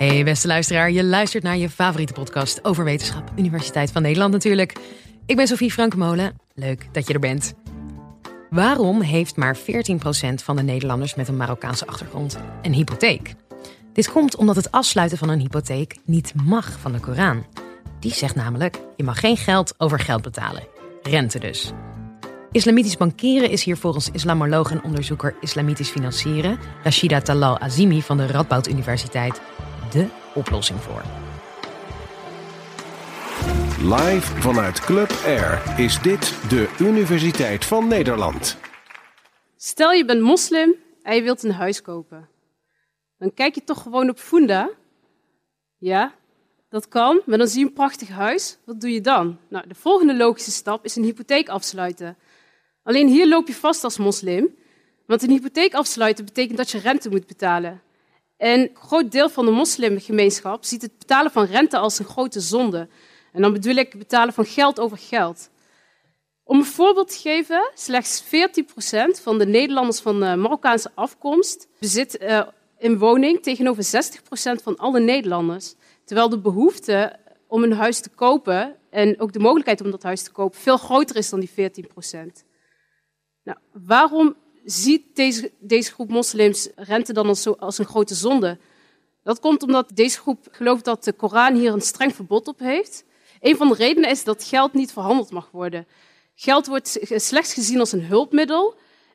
Hey beste luisteraar, je luistert naar je favoriete podcast over wetenschap, Universiteit van Nederland natuurlijk. Ik ben Sophie Frankemolen, leuk dat je er bent. Waarom heeft maar 14% van de Nederlanders met een Marokkaanse achtergrond een hypotheek? Dit komt omdat het afsluiten van een hypotheek niet mag van de Koran. Die zegt namelijk, je mag geen geld over geld betalen. Rente dus. Islamitisch bankieren is hier volgens islamoloog en onderzoeker Islamitisch financieren, Rashida Talal Azimi van de Radboud Universiteit, de oplossing voor. Live vanuit Club Air is dit de Universiteit van Nederland. Stel je bent moslim en je wilt een huis kopen. Dan kijk je toch gewoon op Funda. Ja, dat kan, maar dan zie je een prachtig huis. Wat doe je dan? Nou, de volgende logische stap is een hypotheek afsluiten. Alleen hier loop je vast als moslim, want een hypotheek afsluiten betekent dat je rente moet betalen. En een groot deel van de moslimgemeenschap ziet het betalen van rente als een grote zonde. En dan bedoel ik betalen van geld over geld. Om een voorbeeld te geven, slechts 14% van de Nederlanders van Marokkaanse afkomst bezit uh, een woning tegenover 60% van alle Nederlanders. Terwijl de behoefte om een huis te kopen en ook de mogelijkheid om dat huis te kopen veel groter is dan die 14%. Nou, waarom ziet deze, deze groep moslims rente dan als, als een grote zonde? Dat komt omdat deze groep gelooft dat de Koran hier een streng verbod op heeft. Een van de redenen is dat geld niet verhandeld mag worden. Geld wordt slechts gezien als een hulpmiddel.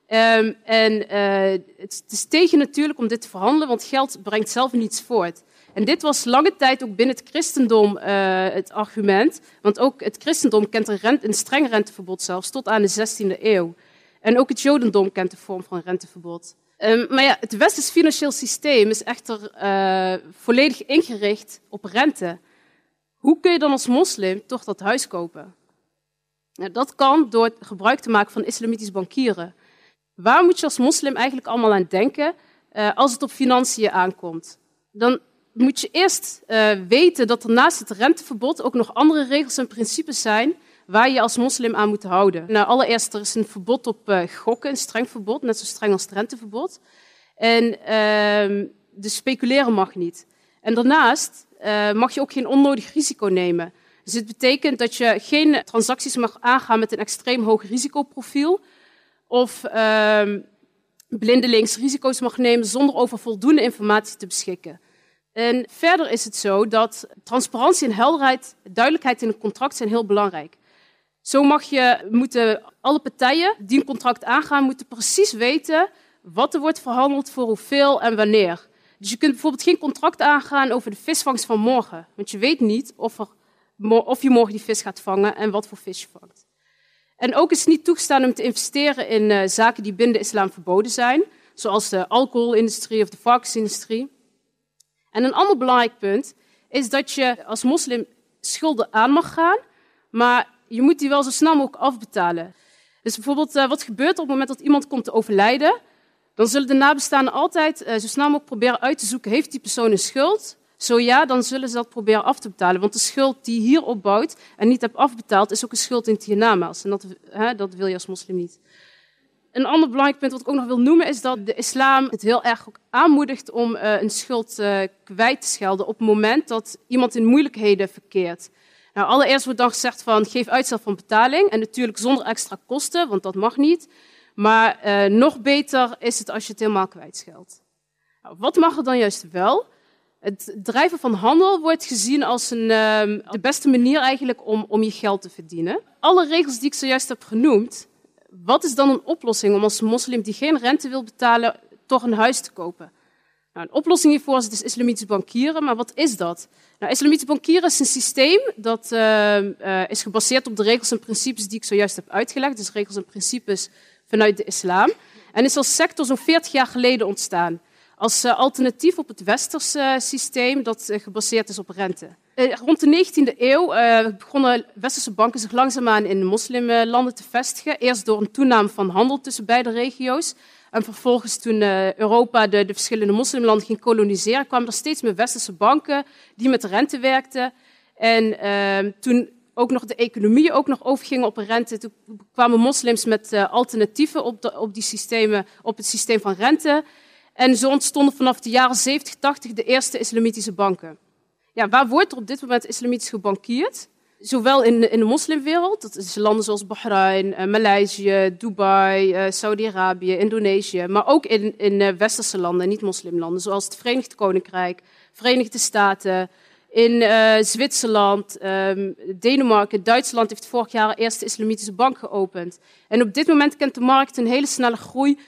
Um, en uh, het is tegen natuurlijk om dit te verhandelen, want geld brengt zelf niets voort. En dit was lange tijd ook binnen het christendom uh, het argument. Want ook het christendom kent een, een streng renteverbod zelfs tot aan de 16e eeuw. En ook het Jodendom kent de vorm van renteverbod. Um, maar ja, het westers financieel systeem is echter uh, volledig ingericht op rente. Hoe kun je dan als moslim toch dat huis kopen? Nou, dat kan door gebruik te maken van islamitisch bankieren. Waar moet je als moslim eigenlijk allemaal aan denken uh, als het op financiën aankomt? Dan moet je eerst uh, weten dat er naast het renteverbod ook nog andere regels en principes zijn waar je als moslim aan moet houden. Nou, allereerst, er is een verbod op uh, gokken, een streng verbod, net zo streng als het renteverbod. En uh, dus speculeren mag niet. En daarnaast uh, mag je ook geen onnodig risico nemen. Dus het betekent dat je geen transacties mag aangaan met een extreem hoog risicoprofiel. Of ehm, blindelings risico's mag nemen zonder over voldoende informatie te beschikken. En verder is het zo dat transparantie en helderheid, duidelijkheid in het contract zijn heel belangrijk. Zo mag je, moeten alle partijen die een contract aangaan, moeten precies weten wat er wordt verhandeld voor hoeveel en wanneer. Dus je kunt bijvoorbeeld geen contract aangaan over de visvangst van morgen. Want je weet niet of, of je morgen die vis gaat vangen en wat voor vis je vangt. En ook is het niet toegestaan om te investeren in uh, zaken die binnen de islam verboden zijn. Zoals de alcoholindustrie of de varkensindustrie. En een ander belangrijk punt is dat je als moslim schulden aan mag gaan. Maar je moet die wel zo snel mogelijk afbetalen. Dus bijvoorbeeld, uh, wat gebeurt op het moment dat iemand komt te overlijden? Dan zullen de nabestaanden altijd uh, zo snel mogelijk proberen uit te zoeken, heeft die persoon een schuld? Zo ja, dan zullen ze dat proberen af te betalen. Want de schuld die je hier opbouwt en niet hebt afbetaald, is ook een schuld in het hiernamaals. En dat, hè, dat wil je als moslim niet. Een ander belangrijk punt wat ik ook nog wil noemen, is dat de islam het heel erg ook aanmoedigt om uh, een schuld uh, kwijt te schelden op het moment dat iemand in moeilijkheden verkeert. Nou, allereerst wordt dan gezegd van geef uitstel van betaling. En natuurlijk zonder extra kosten, want dat mag niet. Maar uh, nog beter is het als je het helemaal kwijtscheldt. Nou, wat mag er dan juist wel? Het drijven van handel wordt gezien als een, uh, de beste manier eigenlijk om, om je geld te verdienen. Alle regels die ik zojuist heb genoemd, wat is dan een oplossing om als moslim die geen rente wil betalen, toch een huis te kopen? Nou, een oplossing hiervoor is het islamitisch bankieren, maar wat is dat? Nou, islamitisch bankieren is een systeem dat uh, uh, is gebaseerd op de regels en principes die ik zojuist heb uitgelegd, dus regels en principes vanuit de islam, en is als sector zo'n 40 jaar geleden ontstaan. Als uh, alternatief op het westerse systeem dat gebaseerd is op rente. rond de 19e eeuw begonnen westerse banken zich langzaamaan in moslimlanden te vestigen. Eerst door een toename van handel tussen beide regio's. En vervolgens toen uh, Europa de, de, verschillende moslimlanden ging koloniseren, kwamen er steeds meer westerse banken die met rente werkten. En uh, toen ook nog de economie ook nog overgingen op rente, toen kwamen moslims met uh, alternatieven op, de, op, die systemen, op het systeem van rente. En zo ontstonden vanaf de jaren 70, 80 de eerste islamitische banken. Ja, waar wordt er op dit moment islamitisch gebankierd? Zowel in, in de moslimwereld, dat is landen zoals Bahrein, uh, Maleisië, Dubai, uh, Saudi-Arabië, Indonesië, maar ook in, in uh, westerse landen, niet-moslimlanden, zoals het Verenigd Koninkrijk, Verenigde Staten, in Zwitserland, um, Denemarken, Duitsland heeft vorig jaar de eerste islamitische bank geopend. En op dit moment kent de markt een hele snelle groei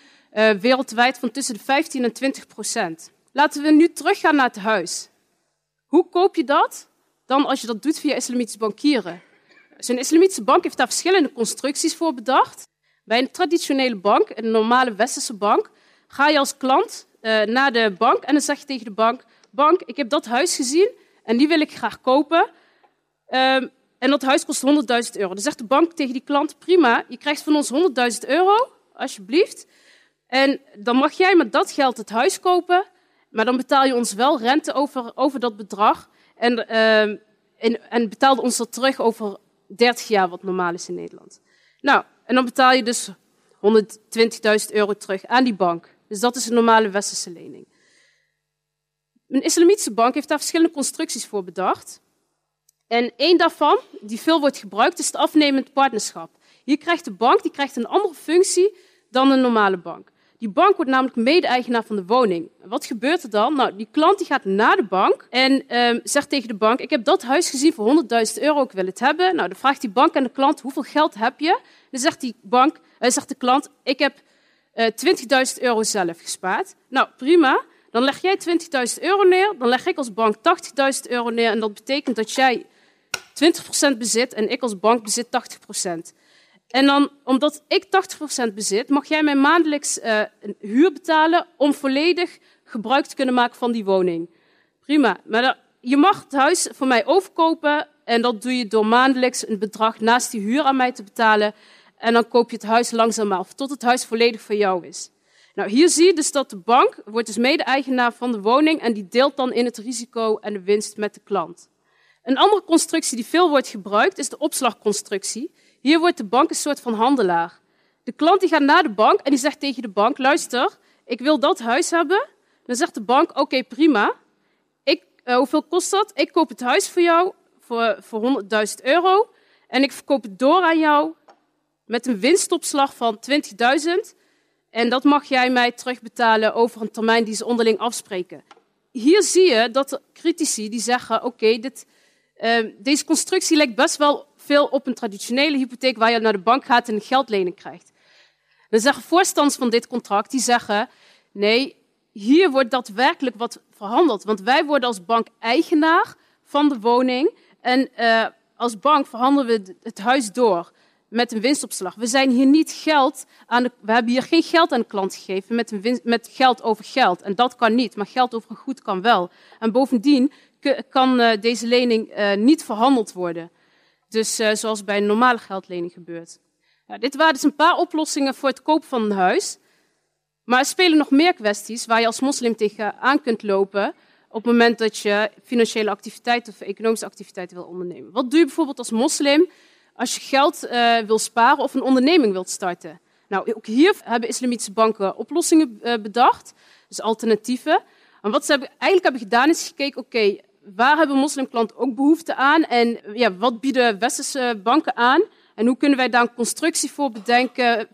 wereldwijd van tussen de 15 en 20 procent. Laten we nu teruggaan naar het huis. Hoe koop je dat? Dan als je dat doet via islamitisch bankieren. Zo'n islamitische bank heeft daar verschillende constructies voor bedacht. Bij een traditionele bank, een normale westerse bank, ga je als klant uh, naar de bank en dan zeg je tegen de bank: Bank, ik heb dat huis gezien en die wil ik graag kopen. Um, en dat huis kost 100.000 euro. Dan zegt de bank tegen die klant: Prima, je krijgt van ons 100.000 euro, alsjeblieft. En dan mag jij met dat geld het huis kopen. Maar dan betaal je ons wel rente over, over dat bedrag. En, uh, en, en betaalde ons dat terug over 30 jaar, wat normaal is in Nederland. Nou, en dan betaal je dus 120.000 euro terug aan die bank. Dus dat is een normale westerse lening. Een islamitische bank heeft daar verschillende constructies voor bedacht. En één daarvan, die veel wordt gebruikt, is het afnemend partnerschap. Hier krijgt de bank die krijgt een andere functie dan een normale bank. Die bank wordt namelijk mede-eigenaar van de woning. Wat gebeurt er dan? Nou, die klant die gaat naar de bank en um, zegt tegen de bank: Ik heb dat huis gezien voor 100.000 euro, ik wil het hebben. Nou, dan vraagt die bank aan de klant: Hoeveel geld heb je? Dan zegt, die bank, uh, zegt de klant: Ik heb uh, eh, 20.000 euro zelf gespaard. Nou, prima. Dan leg jij 20.000 euro neer, dan leg ik als bank 80.000 euro neer. En dat betekent dat jij 20% bezit en ik als bank bezit 80%. En dan, omdat ik 80% bezit, mag jij mij maandelijks uh, een huur betalen om volledig gebruik te kunnen maken van die woning. Prima. Maar je mag het huis voor mij overkopen en dat doe je door maandelijks een bedrag naast die huur aan mij te betalen. En dan koop je het huis langzaam af, tot het huis volledig voor jou is. Nou, hier zie je dus dat de bank wordt dus mede-eigenaar van de woning en die deelt dan in het risico en de winst met de klant. Een andere constructie die veel wordt gebruikt is de opslagconstructie. Hier wordt de bank een soort van handelaar. De klant die gaat naar de bank en die zegt tegen de bank: luister, ik wil dat huis hebben. Dan zegt de bank: oké, prima. Ik, uh, hoeveel kost dat? Ik koop het huis voor jou voor, voor 100.000 euro. En ik verkoop het door aan jou met een winstopslag van 20.000. En dat mag jij mij terugbetalen over een termijn die ze onderling afspreken. Hier zie je dat de critici die zeggen: oké, dit, uh, deze constructie lijkt best wel veel op een traditionele hypotheek waar je naar de bank gaat en een geldlening krijgt. Dan zeggen voorstanders van dit contract, die zeggen, nee, hier wordt daadwerkelijk wat verhandeld. Want wij worden als bank eigenaar van de woning en uh, als bank verhandelen we het huis door met een winstopslag. We zijn hier niet geld aan we hebben hier geen geld aan de klant gegeven met, een met geld over geld. En dat kan niet, maar geld over een goed kan wel. En bovendien kan uh, deze lening uh, niet verhandeld worden. Dus uh, zoals bij een normale geldlening gebeurt. Dit waren dus een paar oplossingen voor het kopen van een huis. Maar er spelen nog meer kwesties waar je als moslim tegenaan kunt lopen op het moment dat je financiële activiteiten of economische activiteiten wil ondernemen. Wat doe je bijvoorbeeld als moslim als je geld wil sparen of een onderneming wilt starten? Nou, ook hier hebben islamitische banken oplossingen bedacht, dus alternatieven. En wat ze hebben, eigenlijk hebben gedaan is gekeken, oké, waar hebben moslimklanten ook behoefte aan en ja, wat bieden westerse banken aan? En hoe kunnen wij daar een constructie voor bedenken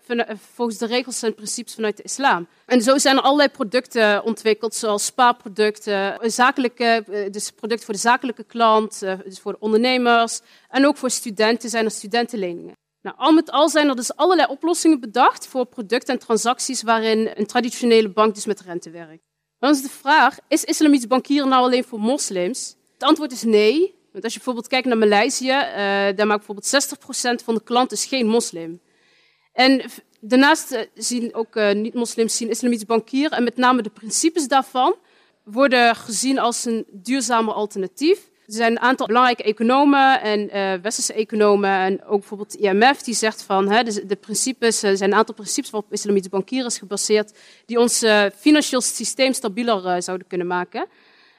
volgens de regels en principes vanuit de islam? En zo zijn er allerlei producten ontwikkeld, zoals spaarproducten, zakelijke, dus producten voor de zakelijke klant, dus voor de ondernemers. En ook voor studenten zijn er studentenleningen. Nou, al met al zijn er dus allerlei oplossingen bedacht voor producten en transacties waarin een traditionele bank dus met rente werkt. Dan is de vraag, is islamitisch bankieren nou alleen voor moslims? Het antwoord is nee. Want als je bijvoorbeeld kijkt naar Maleisië, uh, daar maakt bijvoorbeeld 60% van de klanten geen moslim. En daarnaast uh, zien ook uh, niet-moslims zien islamitisch bankieren en met name de principes daarvan worden gezien als een duurzamer alternatief. Er zijn een aantal belangrijke economen en uh, westerse economen en ook bijvoorbeeld IMF die zegt van hè, de, principes, er zijn een aantal principes waarop islamitisch bankieren is gebaseerd die ons uh, financieel systeem stabieler zouden kunnen maken.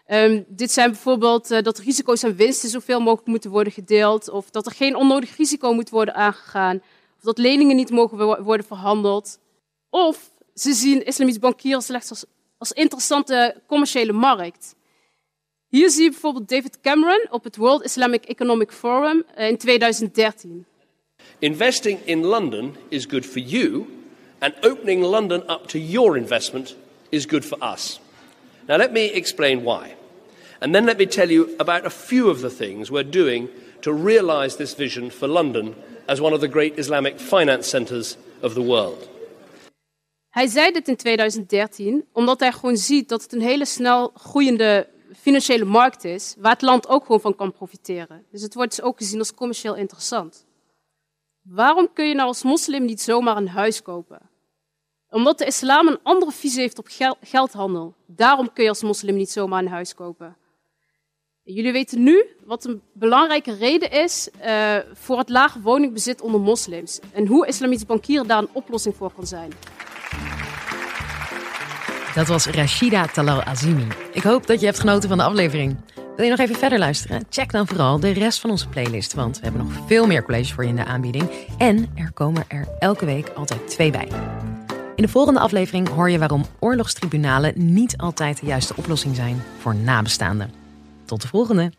Um, dit zijn bijvoorbeeld dat risico's en winsten zoveel mogelijk moeten worden gedeeld of dat er geen onnodig risico moet worden aangegaan of dat leningen niet mogen worden verhandeld. Of ze zien islamitisch bankieren slechts als interessante commerciële markt. Hier zie je bijvoorbeeld David Cameron op het World Islamic Economic Forum eh, in 2013. Investing in London is good for you, and opening London up to your investment is good for us. Now, let me explain why. And then let me tell you about a few of the things we're doing to realize this vision for London as one of the great Islamic finance centers of the world. Hij zei dit in 2013 omdat hij gewoon ziet dat het een hele snel groeiende financiële markt is, waar het land ook gewoon van kan profiteren. Dus het wordt dus ook gezien als commercieel interessant. Waarom kun je nou als moslim niet zomaar een huis kopen? Omdat de islam een andere visie heeft op geldhandel. Daarom kun je als moslim niet zomaar een huis kopen. Jullie weten nu wat een belangrijke reden is uh, voor het lage woningbezit onder moslims. En hoe islamitisch bankieren daar een oplossing voor kan zijn. Dat was Rashida Talal Azimi. Ik hoop dat je hebt genoten van de aflevering. Wil je nog even verder luisteren? Check dan vooral de rest van onze playlist, want we hebben nog veel meer colleges voor je in de aanbieding. En er komen er elke week altijd twee bij. In de volgende aflevering hoor je waarom oorlogstribunalen niet altijd de juiste oplossing zijn voor nabestaanden. Tot de volgende!